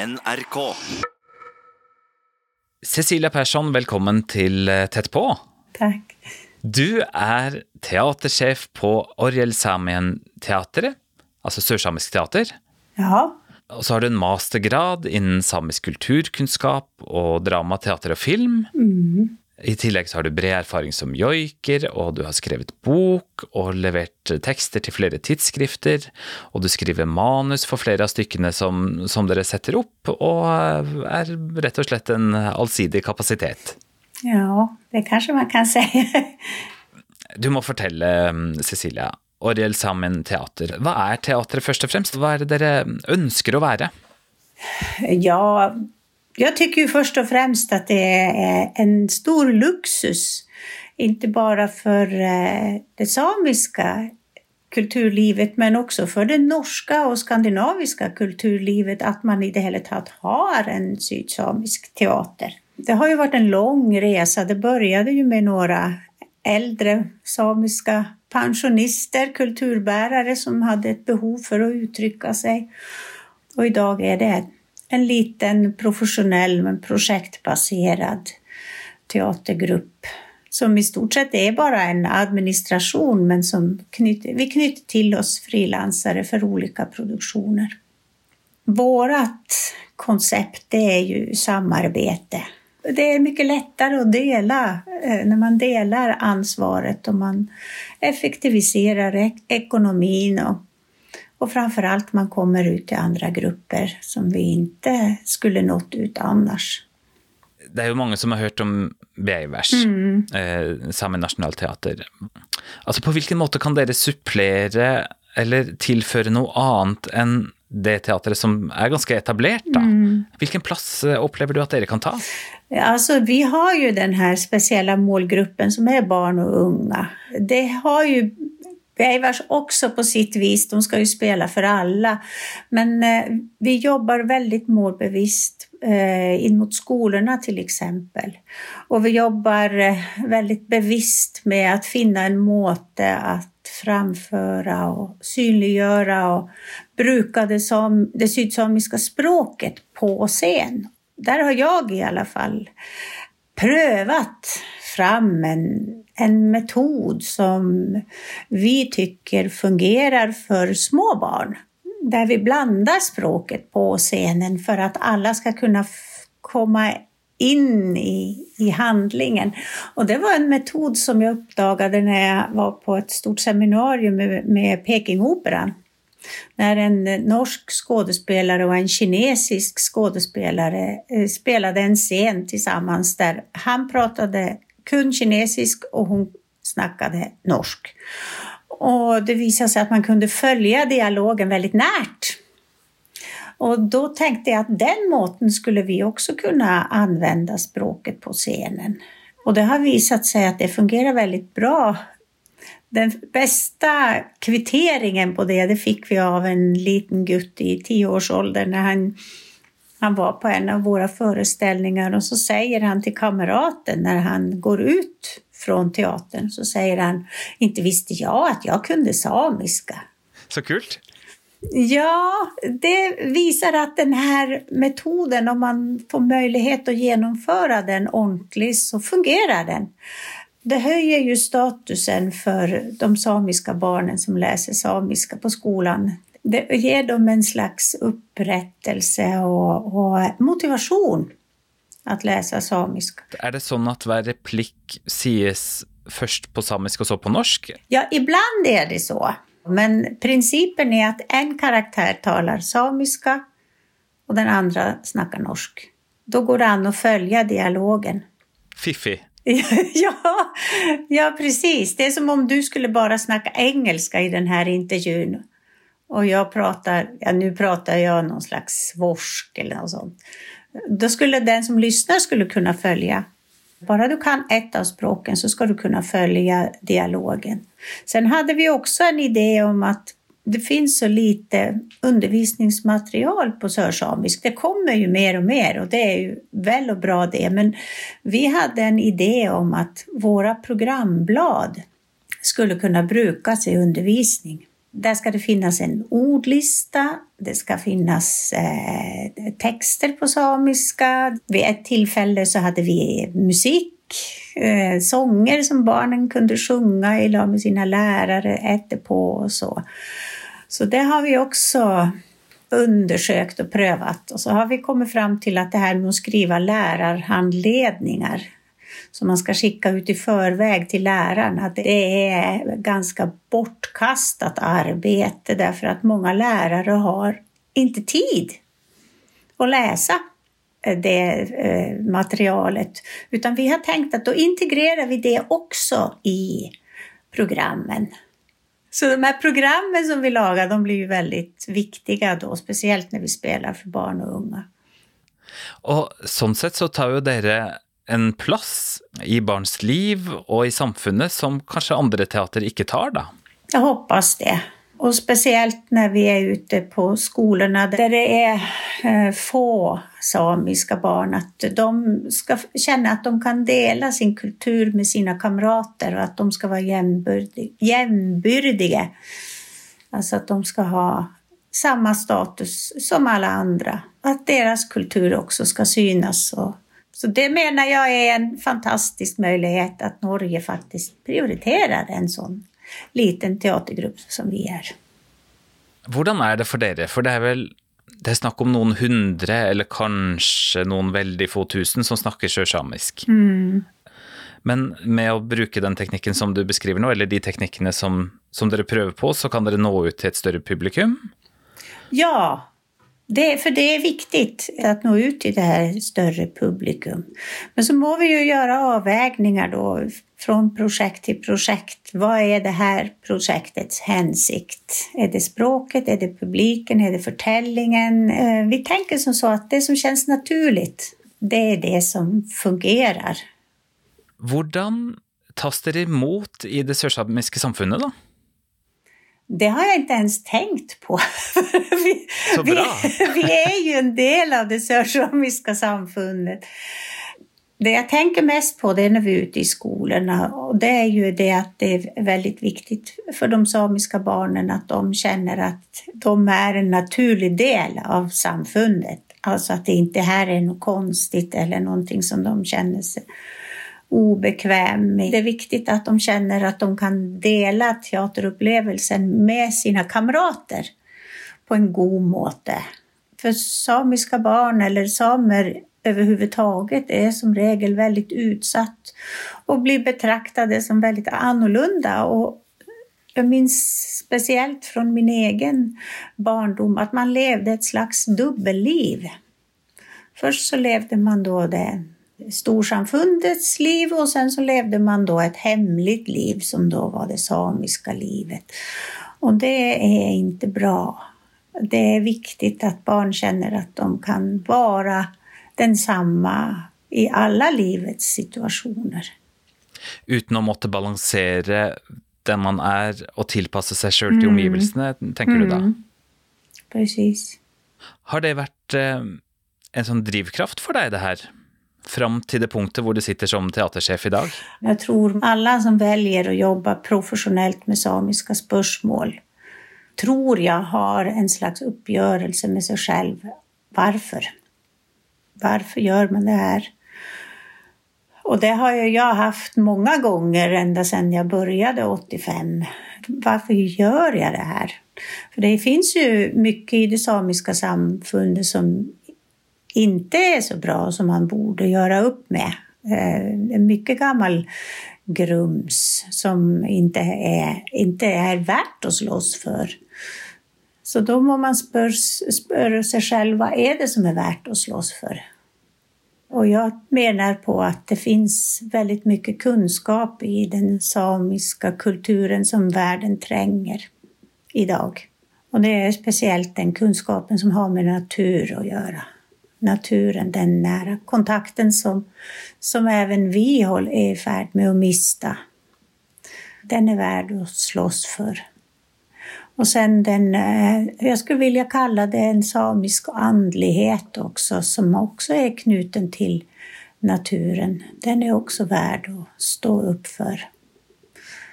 NRK. Cecilia Persson, velkommen til eh, Tett på. Tack. Du er teatersjef på Orjel Samien Teatret, altså sørsamisk teater. Ja, Og så har du en mastergrad innen samisk kulturkunnskap og drama, teater og film. I tillegg så har du bred erfaring som joiker, og du har skrevet bok og levert tekster til flere tidsskrifter. Og du skriver manus for flere av stykkene som, som dere setter opp, og er rett og slett en allsidig kapasitet. ja, det kanske man kan säga. Du må fortelle, Cecilia. Orjel Sammen Teater. Hva er teatret først og fremst? Hva er det dere ønsker å være? Ja, jag tycker ju först och främst att det är en stor luxus, inte bara för eh, det samiska kulturlivet men också för det norska och skandinaviska kulturlivet att man i det hela taget har en sydsamisk teater. Det har ju varit en lång resa. Det började ju med några äldre samiska pensionister, kulturbärare som hade ett behov för att uttrycka sig. Och idag är det en liten professionell men projektbaserad teatergrupp som i stort sett är bara en administration men som knyter, vi knyter till oss frilansare för olika produktioner. Vårat koncept det är ju samarbete. Det är mycket lättare att dela eh, när man delar ansvaret och man effektiviserar ek- ekonomin och, och framför allt man kommer ut till andra grupper som vi inte skulle nått ut annars. Det er jo mange som har hørt om Beivers, eh, Sammen Nationalteater. Altså, på hvilken måte kan dere supplere eller tilføre noe annet enn det teatret som er ganske etablert, da? Hvilken plass eh, opplever du at dere kan ta? Alltså, vi har ju den här speciella målgruppen som är barn och unga. Det har ju Beivars också på sitt vis, de ska ju spela för alla. Men eh, vi jobbar väldigt målbevisst eh, in mot skolorna till exempel. Och vi jobbar eh, väldigt bevisst med att finna en måte att framföra och synliggöra och bruka det, som, det sydsamiska språket på scen. Där har jag i alla fall prövat fram en, en metod som vi tycker fungerar för små barn. Där vi blandar språket på scenen för att alla ska kunna komma in i, i handlingen. Och det var en metod som jag uppdagade när jag var på ett stort seminarium med, med Pekingoperan. När en norsk skådespelare och en kinesisk skådespelare eh, spelade en scen tillsammans där han pratade kun kinesisk och hon snackade norsk. Och det visade sig att man kunde följa dialogen väldigt närt. Och då tänkte jag att den måten skulle vi också kunna använda språket på scenen. Och det har visat sig att det fungerar väldigt bra. Den bästa kvitteringen på det, det fick vi av en liten gutt i tioårsåldern när han, han var på en av våra föreställningar och så säger han till kamraten när han går ut från teatern så säger han inte visste jag att jag kunde samiska. Så kult! Ja, det visar att den här metoden, om man får möjlighet att genomföra den ordentligt så fungerar den. Det höjer ju statusen för de samiska barnen som läser samiska på skolan. Det ger dem en slags upprättelse och, och motivation att läsa samiska. Er det sånn at hver replikk sies først på samisk og så på norsk? Ja, ibland är det så. Men principen är att en karaktär talar samiska och den andra snackar norsk. Då går det an att följa dialogen. Fiffig. ja, ja, precis. Det är som om du skulle bara snacka engelska i den här intervjun. Och jag pratar, ja nu pratar jag någon slags svorsk eller något sånt. Då skulle den som lyssnar skulle kunna följa. Bara du kan ett av språken så ska du kunna följa dialogen. Sen hade vi också en idé om att det finns så lite undervisningsmaterial på sörsamisk. Det kommer ju mer och mer och det är ju väl och bra det. Men vi hade en idé om att våra programblad skulle kunna brukas i undervisning. Där ska det finnas en ordlista, det ska finnas eh, texter på samiska. Vid ett tillfälle så hade vi musik, eh, sånger som barnen kunde sjunga i lag med sina lärare, ätte på och så. Så det har vi också undersökt och prövat och så har vi kommit fram till att det här med att skriva lärarhandledningar som man ska skicka ut i förväg till lärarna, det är ganska bortkastat arbete därför att många lärare har inte tid att läsa eh, det eh, materialet. Utan vi har tänkt att då integrerar vi det också i programmen. Så de här programmen som vi lagar de blir ju väldigt viktiga då, speciellt när vi spelar för barn och unga. Och sånt sett så tar ju dere en plats i barns liv och i samfunnet som kanske andra teater inte tar då? Jag hoppas det. Och speciellt när vi är ute på skolorna där det är eh, få samiska barn, att de ska känna att de kan dela sin kultur med sina kamrater och att de ska vara jämnbördiga. Alltså att de ska ha samma status som alla andra. Att deras kultur också ska synas. Och, så det menar jag är en fantastisk möjlighet att Norge faktiskt prioriterar en sån liten teatergrupp som vi är. Hur är det för er? För det är väl det är snack om någon hundra eller kanske någon väldigt få tusen som snackar sörsamisk. Mm. Men med att bruka den tekniken som du beskriver nu, eller de teknikerna som, som dere prövar på, så kan dere nå ut till ett större publikum? Ja, det, för det är viktigt att nå ut till det här större publikum. Men så må vi ju göra avvägningar då från projekt till projekt. Vad är det här projektets hänsikt? Är det språket? Är det publiken? Är det förtällningen? Eh, vi tänker som så att det som känns naturligt, det är det som fungerar. Hur tas det emot i det sörsamiska samfundet då? Det har jag inte ens tänkt på. vi. Vi, vi, är ju en del av det sörsamiska samfundet. Det jag tänker mest på det är när vi är ute i skolorna och det är ju det att det är väldigt viktigt för de samiska barnen att de känner att de är en naturlig del av samfundet. Alltså att det inte här är något konstigt eller någonting som de känner sig obekväm med. Det är viktigt att de känner att de kan dela teaterupplevelsen med sina kamrater på en god måte. För samiska barn eller samer överhuvudtaget är som regel väldigt utsatt och blir betraktade som väldigt annorlunda. Och jag minns speciellt från min egen barndom att man levde ett slags dubbelliv. Först så levde man då det storsamfundets liv och sen så levde man då ett hemligt liv som då var det samiska livet. Och det är inte bra. Det är viktigt att barn känner att de kan vara densamma i alla livets situationer. Utan att måste balansera den man är och tillpassa sig själv till mm. tänker mm. du då? Mm. Precis. Har det varit eh, en sån drivkraft för dig det här? Fram till det punkten där du sitter som teaterchef idag? Jag tror alla som väljer att jobba professionellt med samiska spörsmål tror jag har en slags uppgörelse med sig själv. Varför? Varför gör man det här? Och det har jag haft många gånger ända sedan jag började 85. Varför gör jag det här? För det finns ju mycket i det samiska samfundet som inte är så bra som man borde göra upp med. Eh, mycket gammal grums som inte är, inte är värt att slåss för. Så då må man spöra sig själv, vad är det som är värt att slåss för? Och jag menar på att det finns väldigt mycket kunskap i den samiska kulturen som världen tränger idag. Och det är speciellt den kunskapen som har med natur att göra naturen, den nära kontakten som, som även vi är i färd med att mista. Den är värd att slåss för. Och sen den, eh, jag skulle vilja kalla det en samisk andlighet också, som också är knuten till naturen. Den är också värd att stå upp för.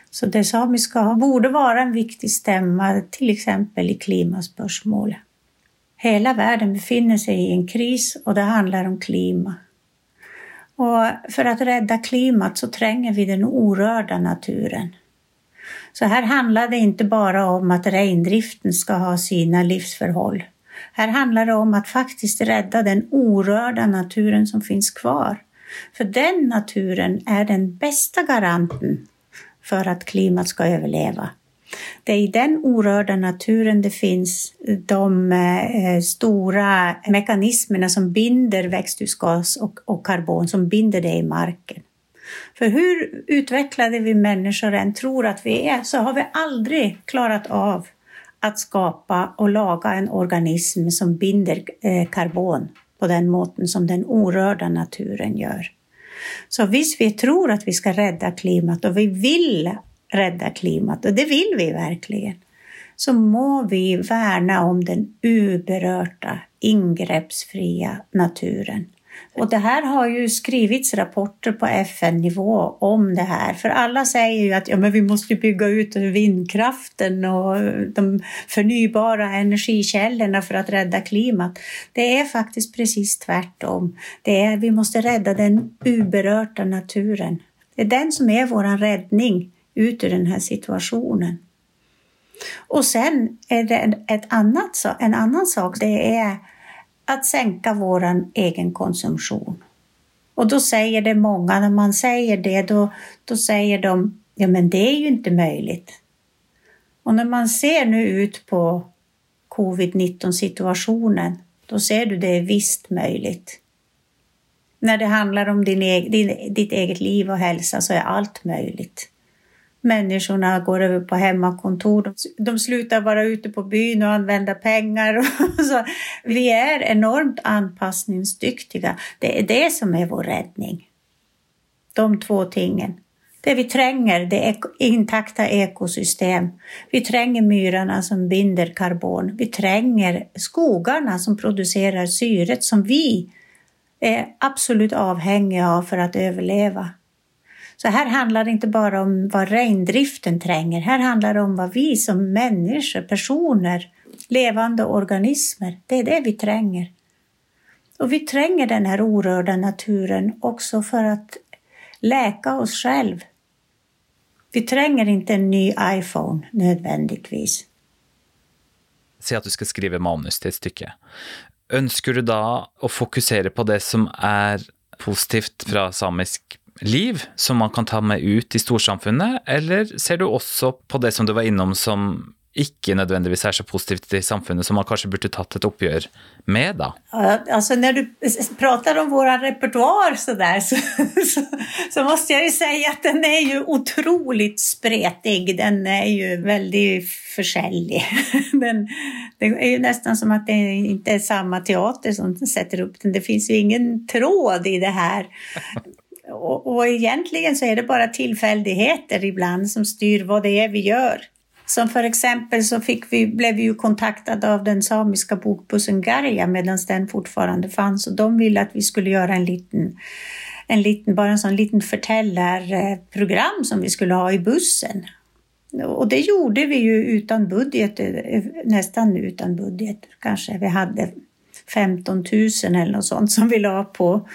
Så det samiska borde vara en viktig stämma, till exempel i klimatspörsmål. Hela världen befinner sig i en kris och det handlar om klimat. Och för att rädda klimat så tränger vi den orörda naturen. Så här handlar det inte bara om att reindriften ska ha sina livsförhåll. Här handlar det om att faktiskt rädda den orörda naturen som finns kvar. För den naturen är den bästa garanten för att klimat ska överleva. Det är i den orörda naturen det finns de eh, stora mekanismerna som binder växthusgas och, och karbon, som binder det i marken. För hur utvecklade vi människor än tror att vi är så har vi aldrig klarat av att skapa och laga en organism som binder eh, karbon på den måten som den orörda naturen gör. Så visst, vi tror att vi ska rädda klimat och vi vill rädda klimat och det vill vi verkligen. Så må vi värna om den uberörda, ingreppsfria naturen. Och det här har ju skrivits rapporter på FN-nivå om det här. För alla säger ju att ja, men vi måste bygga ut vindkraften och de förnybara energikällorna för att rädda klimat. Det är faktiskt precis tvärtom. Det är, vi måste rädda den uberörda naturen. Det är den som är vår räddning ut ur den här situationen. Och sen är det ett annat, en annan sak, det är att sänka vår egen konsumtion. Och då säger det många, när man säger det, då, då säger de ja men det är ju inte möjligt. Och när man ser nu ut på covid-19 situationen, då ser du det är visst möjligt. När det handlar om din, din, ditt eget liv och hälsa så är allt möjligt. Människorna går över på hemmakontor. De, slutar vara ute på byn och använda pengar. Och så. Vi är enormt anpassningsdyktiga. Det är det som är vår räddning. De två tingen. Det vi tränger det är intakta ekosystem. Vi tränger myrarna som binder karbon. Vi tränger skogarna som producerar syret som vi är absolut avhängiga av för att överleva. Så här handlar det inte bara om vad regndriften tränger, här handlar det om vad vi som människor, personer, levande organismer, det är det vi tränger. Och vi tränger den här orörda naturen också för att läka oss själv. Vi tränger inte en ny iPhone nödvändigtvis. Säg att du ska skriva manus till ett stycke. Önskar du då att fokusera på det som är positivt från samisk liv som man kan ta med ut i storsamfunnet, eller ser du också på det som du var innom som inte nödvändigtvis är så positivt i samfundet som man kanske borde tagit ett uppgör med? då? Alltså när du pratar om vår repertoar så, där, så, så, så, måste jag ju säga att den är ju otroligt spretig. Den är ju väldigt försäljlig. Den, det är ju nästan som att det inte är samma teater som sätter upp den. Det finns ju ingen tråd i det här. Och, och egentligen så är det bara tillfälligheter ibland som styr vad det är vi gör. Som för exempel så fick vi, blev vi ju kontaktade av den samiska bokbussen Garja medan den fortfarande fanns och de ville att vi skulle göra en liten, en liten, bara en sån liten förtällarprogram som vi skulle ha i bussen. Och det gjorde vi ju utan budget, nästan utan budget. Kanske vi hade 15 000 eller något sånt som vi la på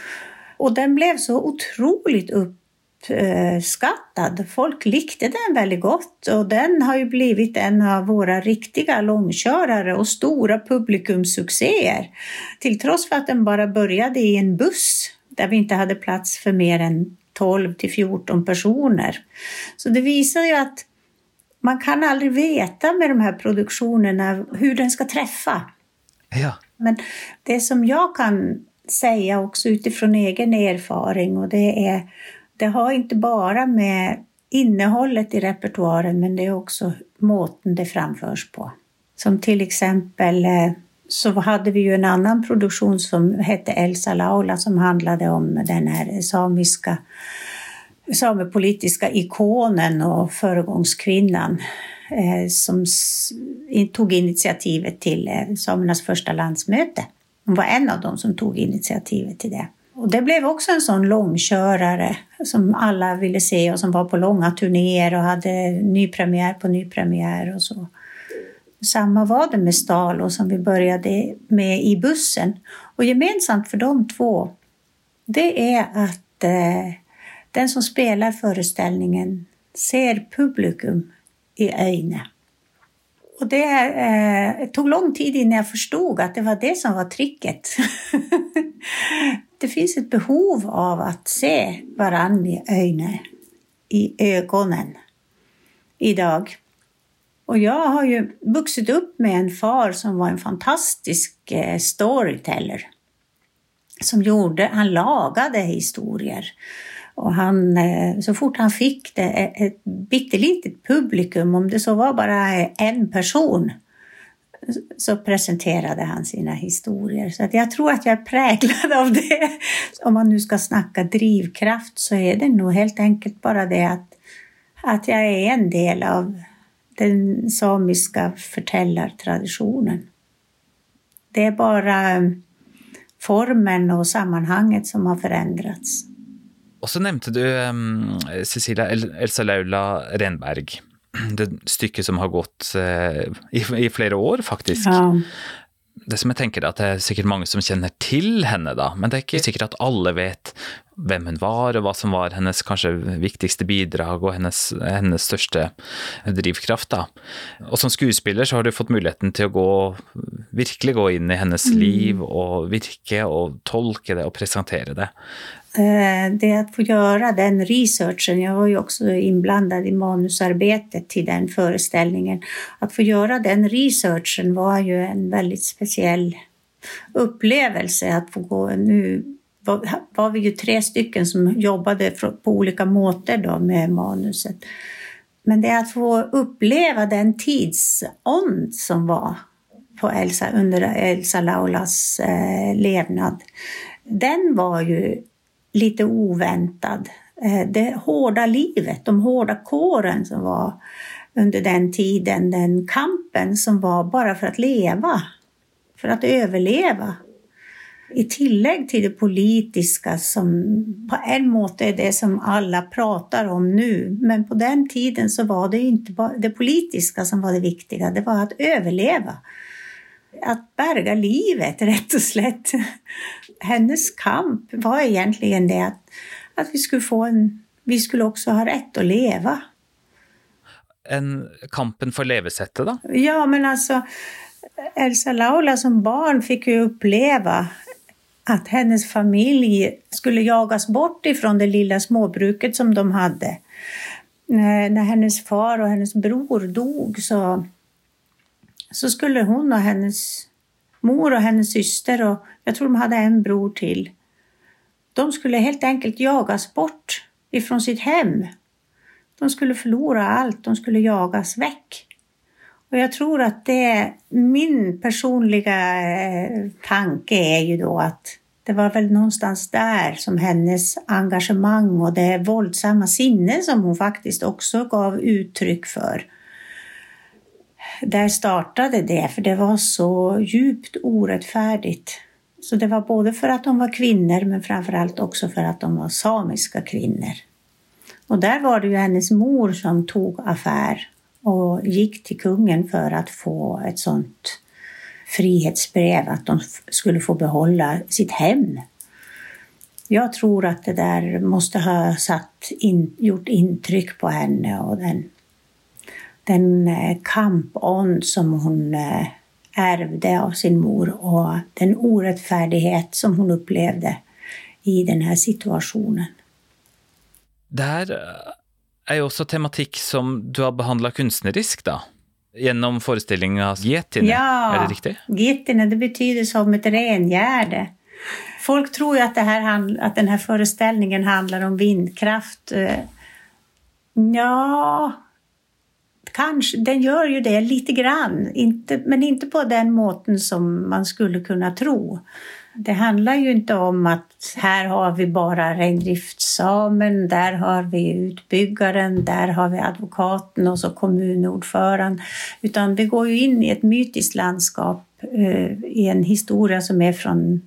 och den blev så otroligt uppskattad. Folk likte den väldigt gott och den har ju blivit en av våra riktiga långkörare och stora publikumsuccéer. Till trots för att den bara började i en buss där vi inte hade plats för mer än 12 till 14 personer. Så det visar ju att man kan aldrig veta med de här produktionerna hur den ska träffa. Ja. Men det som jag kan säga också utifrån egen erfaring och det är det har inte bara med innehållet i repertoaren men det är också måten det framförs på. Som till exempel eh, så hade vi ju en annan produktion som hette Elsa Laula som handlade om den här samiska samepolitiska ikonen och föregångskvinnan eh, som tog initiativet till eh, samernas första landsmöte. Hon var en av dem som tog initiativet till det. Och det blev också en sån långkörare som alla ville se och som var på långa turnéer och hade nypremiär på nypremiär och så. Samma var det med Stalo som vi började med i bussen. Och gemensamt för de två, det är att eh, den som spelar föreställningen ser publikum i ögonen. Och det eh, tog lång tid innan jag förstod att det var det som var tricket. det finns ett behov av att se varann i ögonen, i ögonen idag. Och jag har ju vuxit upp med en far som var en fantastisk eh, storyteller. Som gjorde, han lagade historier. Och han, eh, så fort han fick det, ett bitterlitet publikum, om det så var bara en person, så presenterade han sina historier. Så att jag tror att jag är präglad av det. Om man nu ska snacka drivkraft så är det nog helt enkelt bara det att, att jag är en del av den samiska förtällartraditionen. Det är bara formen och sammanhanget som har förändrats. Och så nämnde du um, Cecilia Elsa Laula Renberg. Det stykket som har gått uh, i, i, flera år, faktiskt. Ja. Det som jeg tenker at Det er sikkert mange som kjenner til henne, da, men det er ikke sikkert at alle vet hvem hun var, og hva som var hennes kanskje viktigste bidrag og hennes, hennes største drivkraft. da. Og som skuespiller så har du fått muligheten til å gå, virkelig gå inn i hennes mm. liv og virke og tolke det og presentere det. Eh, det att få göra den researchen, jag var ju också inblandad i manusarbetet till den föreställningen. Att få göra den researchen var ju en väldigt speciell upplevelse att få gå. Nu var vi ju tre stycken som jobbade på olika måter då med manuset. Men det att få uppleva den tidsånd som var på Elsa, under Elsa Laulas eh, levnad, den var ju lite oväntad. Eh, det hårda livet, de hårda kåren som var under den tiden, den kampen som var bara för att leva, för att överleva. I tillägg till det politiska som på en måte är det som alla pratar om nu. Men på den tiden så var det inte bara det politiska som var det viktiga, det var att överleva. Att berga livet rätt och slätt hennes kamp var egentligen det att, att vi skulle få en, vi skulle också ha rätt att leva. En kampen för levesättet då? Ja, men alltså Elsa Laula som barn fick ju uppleva att hennes familj skulle jagas bort ifrån det lilla småbruket som de hade. När hennes far och hennes bror dog så, så skulle hon och hennes mor och hennes syster och jag tror de hade en bror till. De skulle helt enkelt jagas bort ifrån sitt hem. De skulle förlora allt, de skulle jagas väck. Och jag tror att det, min personliga eh, tanke är ju då att det var väl någonstans där som hennes engagemang och det våldsamma sinne som hon faktiskt också gav uttryck för där startade det, för det var så djupt orättfärdigt. Så det var både för att de var kvinnor, men framförallt också för att de var samiska kvinnor. Och där var det ju hennes mor som tog affär och gick till kungen för att få ett sånt frihetsbrev, att de skulle få behålla sitt hem. Jag tror att det där måste ha satt in, gjort intryck på henne och den den eh, kampond som hon eh, ärvde av sin mor och den orättfärdighet som hon upplevde i den här situationen. Det här eh, är ju också tematik som du har behandlat konstnärligt då? Genom föreställningen Getine, ja, är det riktigt? Getine, det betyder som ett rengärde. Folk tror ju att, det här, att den här föreställningen handlar om vindkraft. Ja, Kanske, den gör ju det lite grann, inte, men inte på den måten som man skulle kunna tro. Det handlar ju inte om att här har vi bara rendriftssamen, där har vi utbyggaren, där har vi advokaten och så kommunordföranden. Utan vi går ju in i ett mytiskt landskap, eh, i en historia som är från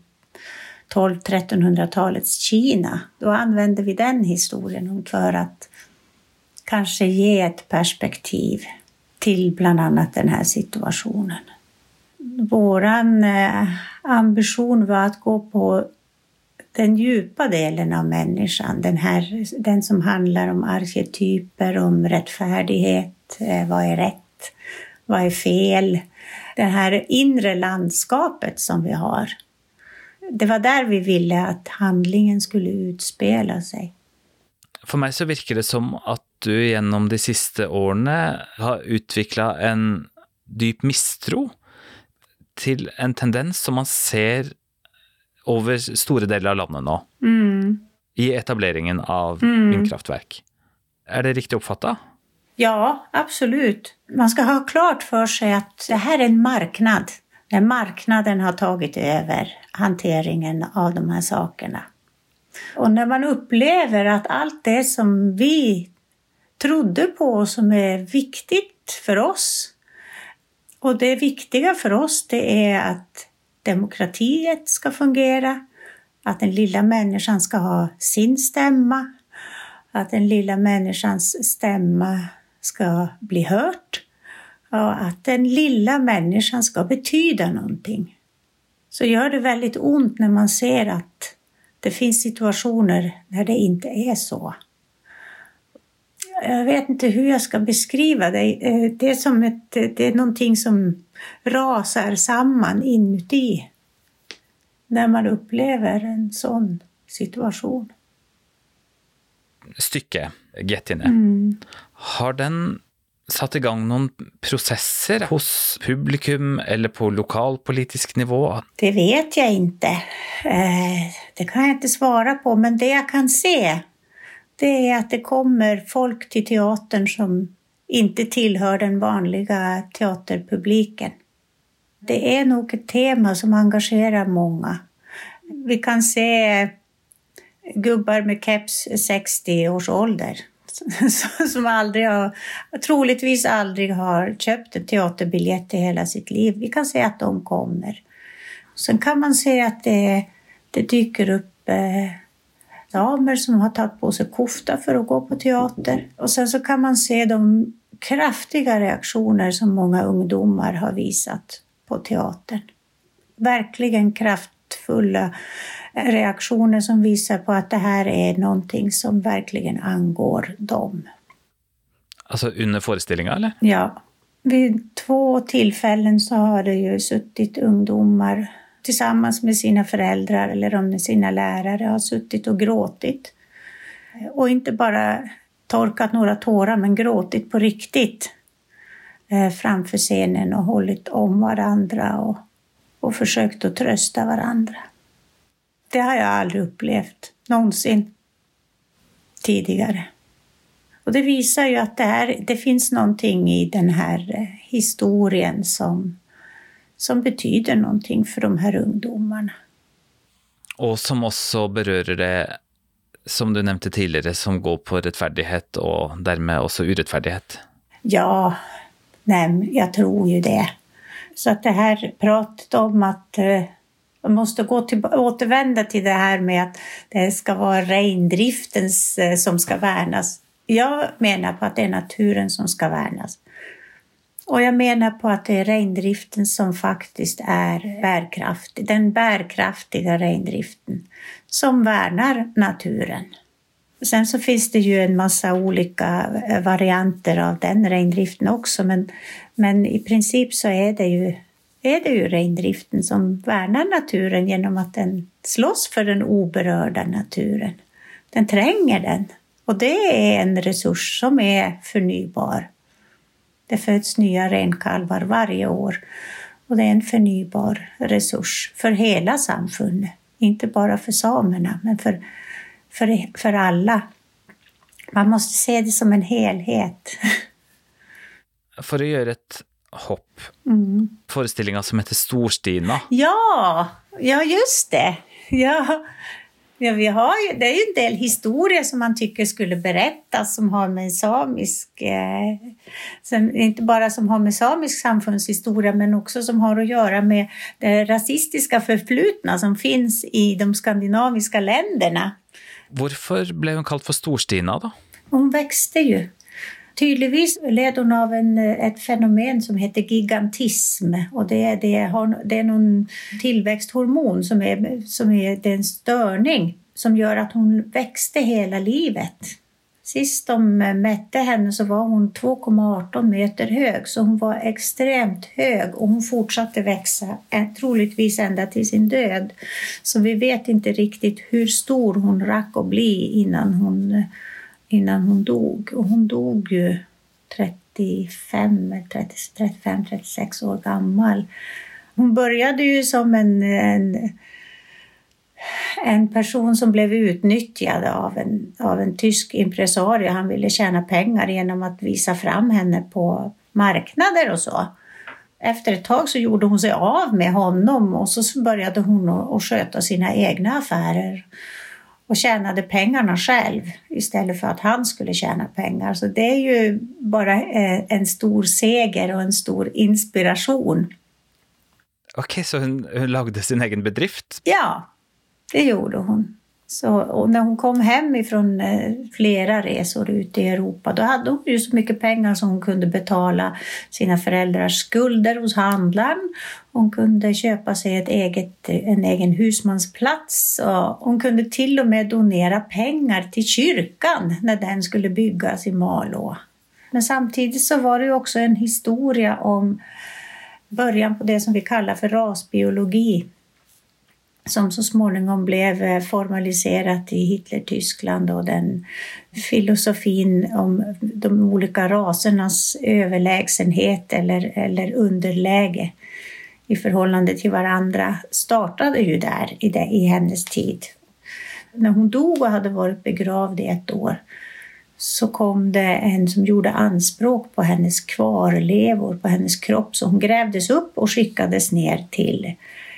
1200-1300-talets Kina. Då använder vi den historien för att kanske ge ett perspektiv till bland annat den här situationen. Vår eh, ambition var att gå på den djupa delen av människan, den, här, den som handlar om arketyper, om rättfärdighet, eh, vad är rätt, vad är fel? Det här inre landskapet som vi har. Det var där vi ville att handlingen skulle utspela sig. För mig så verkar det som att du genom de sista åren har utvecklat en djup misstro till en tendens som man ser över stora delar av landet nu. Mm. I etableringen av mm. vindkraftverk. Är det riktigt uppfattat? Ja, absolut. Man ska ha klart för sig att det här är en marknad. Där marknaden har tagit över hanteringen av de här sakerna. Och när man upplever att allt det som vi trodde på och som är viktigt för oss och det viktiga för oss det är att demokratiet ska fungera, att den lilla människan ska ha sin stämma, att den lilla människans stämma ska bli hört och att den lilla människan ska betyda någonting. Så gör det väldigt ont när man ser att det finns situationer när det inte är så. Jag vet inte hur jag ska beskriva det. Eh, det är som ett, det är någonting som rasar samman inuti när man upplever en sån situation. Stycke, Gettine, mm. har den satt igång någon processer hos publikum eller på lokalpolitisk nivå? Det vet jag inte. Eh, det kan jag inte svara på, men det jag kan se det är att det kommer folk till teatern som inte tillhör den vanliga teaterpubliken. Det är nog ett tema som engagerar många. Vi kan se gubbar med keps 60 års ålder som aldrig har, troligtvis aldrig har köpt en teaterbiljett i hela sitt liv. Vi kan se att de kommer. Sen kan man se att det, det dyker upp eh, damer som har tagit på sig kofta för att gå på teater. Och sen så kan man se de kraftiga reaktioner som många ungdomar har visat på teatern. Verkligen kraftfulla reaktioner som visar på att det här är någonting som verkligen angår dem. Alltså under föreställningar eller? Ja. Vid två tillfällen så har det ju suttit ungdomar tillsammans med sina föräldrar eller med sina lärare har suttit och gråtit. Och inte bara torkat några tårar men gråtit på riktigt eh, framför scenen och hållit om varandra och, och försökt att trösta varandra. Det har jag aldrig upplevt någonsin tidigare. Och det visar ju att det, här, det finns någonting i den här eh, historien som, som betyder någonting för de här ungdomarna. Och som också berör det, som du nämnde tidigare, som går på rättfärdighet och därmed också orättfärdighet. Ja, nej, jag tror ju det. Så att det här pratet om att eh, man måste gå till, återvända till det här med att det ska vara rendriften eh, som ska värnas. Jag menar på att det är naturen som ska värnas. Och jag menar på att det är rendriften som faktiskt är bärkraftig, den bärkraftiga rendriften som värnar naturen. Sen så finns det ju en massa olika eh, varianter av den rendriften också men, men i princip så är det ju är det ju rendriften som värnar naturen genom att den slåss för den oberörda naturen. Den tränger den och det är en resurs som är förnybar. Det föds nya renkalvar varje år och det är en förnybar resurs för hela samfundet. Inte bara för samerna, men för, för, för alla. Man måste se det som en helhet. För att göra ett hopp. Mm. Föreställningar som heter Storstina. Ja, ja just det. Ja. Ja, vi har ju, det är ju en del historier som man tycker skulle berättas som har med samisk, eh, som, inte bara som har med samisk samfundshistoria men också som har att göra med det rasistiska förflutna som finns i de skandinaviska länderna. Varför blev hon kallad för Storstina då? Hon växte ju. Tydligtvis led hon av en, eh, ett fenomen som heter gigantism. Och det, är, det, har, det är någon tillväxthormon som är, som är det är en störning som gör att hon växte hela livet. Sist de eh, mätte henne så var hon 2,18 meter hög, så hon var extremt hög och hon fortsatte växa, eh, troligtvis ända till sin död. Så vi vet inte riktigt hur stor hon rack att bli innan hon innan hon dog. Och hon dog ju 35, 35, 36 år gammal. Hon började ju som en, en, en person som blev utnyttjad av en, av en tysk impresario. Han ville tjäna pengar genom att visa fram henne på marknader och så. Efter ett tag så gjorde hon sig av med honom och så började hon att sköta sina egna affärer och tjänade pengarna själv istället för att han skulle tjäna pengar. Så det är ju bara eh, en stor seger och en stor inspiration. Okej, okay, så hon, hon lagde sin egen bedrift? Ja, det gjorde hon. Så, och när hon kom hem ifrån eh, flera resor ute i Europa då hade hon ju så mycket pengar som hon kunde betala sina föräldrars skulder hos handlaren. Hon kunde köpa sig ett eget, en egen husmansplats och hon kunde till och med donera pengar till kyrkan när den skulle byggas i Malå. Men samtidigt så var det ju också en historia om början på det som vi kallar för rasbiologi som så småningom blev eh, formaliserat i Hitler-Tyskland och den filosofin om de olika rasernas överlägsenhet eller, eller underläge i förhållande till varandra startade ju där i, det, i hennes tid. När hon dog och hade varit begravd i ett år så kom det en som gjorde anspråk på hennes kvarlevor, på hennes kropp, så hon grävdes upp och skickades ner till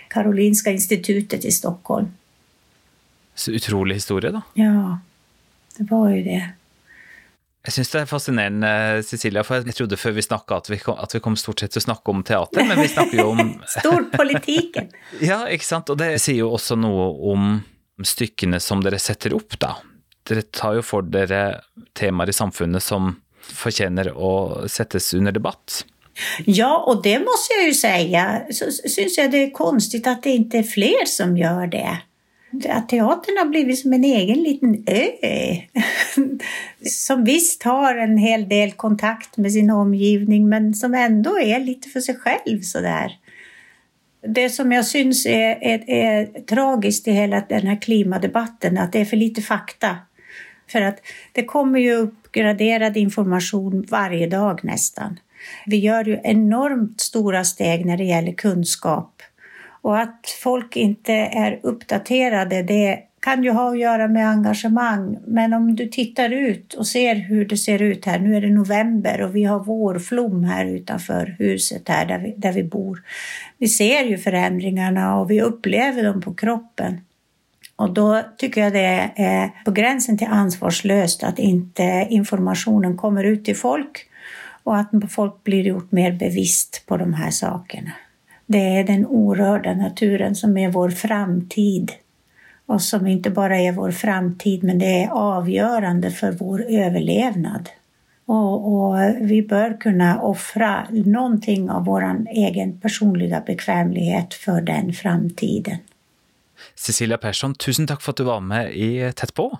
Karolinska institutet i Stockholm. Så otrolig historia då. Ja, det var ju det. Jag syns det är fascinerande, Cecilia, för jag trodde før vi snakka at vi, kom, at vi kom stort sett til å snakke om teater, men vi snakker jo om Storpolitiken. ja, ikke sant. Og det sier jo også noe om stykkene som dere setter opp, da. Dere tar jo for dere temaer i samfunnet som fortjener å settes under debatt. Ja, och det måste jag ju säga, så syns jag det är konstigt att det inte är fler som gör det. Att teatern har blivit som en egen liten ö. Som visst har en hel del kontakt med sin omgivning men som ändå är lite för sig själv sådär. Det som jag syns är, är, är tragiskt i hela den här klimadebatten att det är för lite fakta. För att det kommer ju uppgraderad information varje dag nästan. Vi gör ju enormt stora steg när det gäller kunskap. Och att folk inte är uppdaterade, det kan ju ha att göra med engagemang. Men om du tittar ut och ser hur det ser ut här, nu är det november och vi har vårflom här utanför huset här där vi, där vi bor. Vi ser ju förändringarna och vi upplever dem på kroppen. Och då tycker jag det är på gränsen till ansvarslöst att inte informationen kommer ut till folk och att folk blir gjort mer bevisst på de här sakerna. Det är den orörda naturen som är vår framtid och som inte bara är vår framtid men det är avgörande för vår överlevnad. Och, och vi bör kunna offra någonting av vår egen personliga bekvämlighet för den framtiden. Cecilia Persson, tusen tack för att du var med i Tätt på.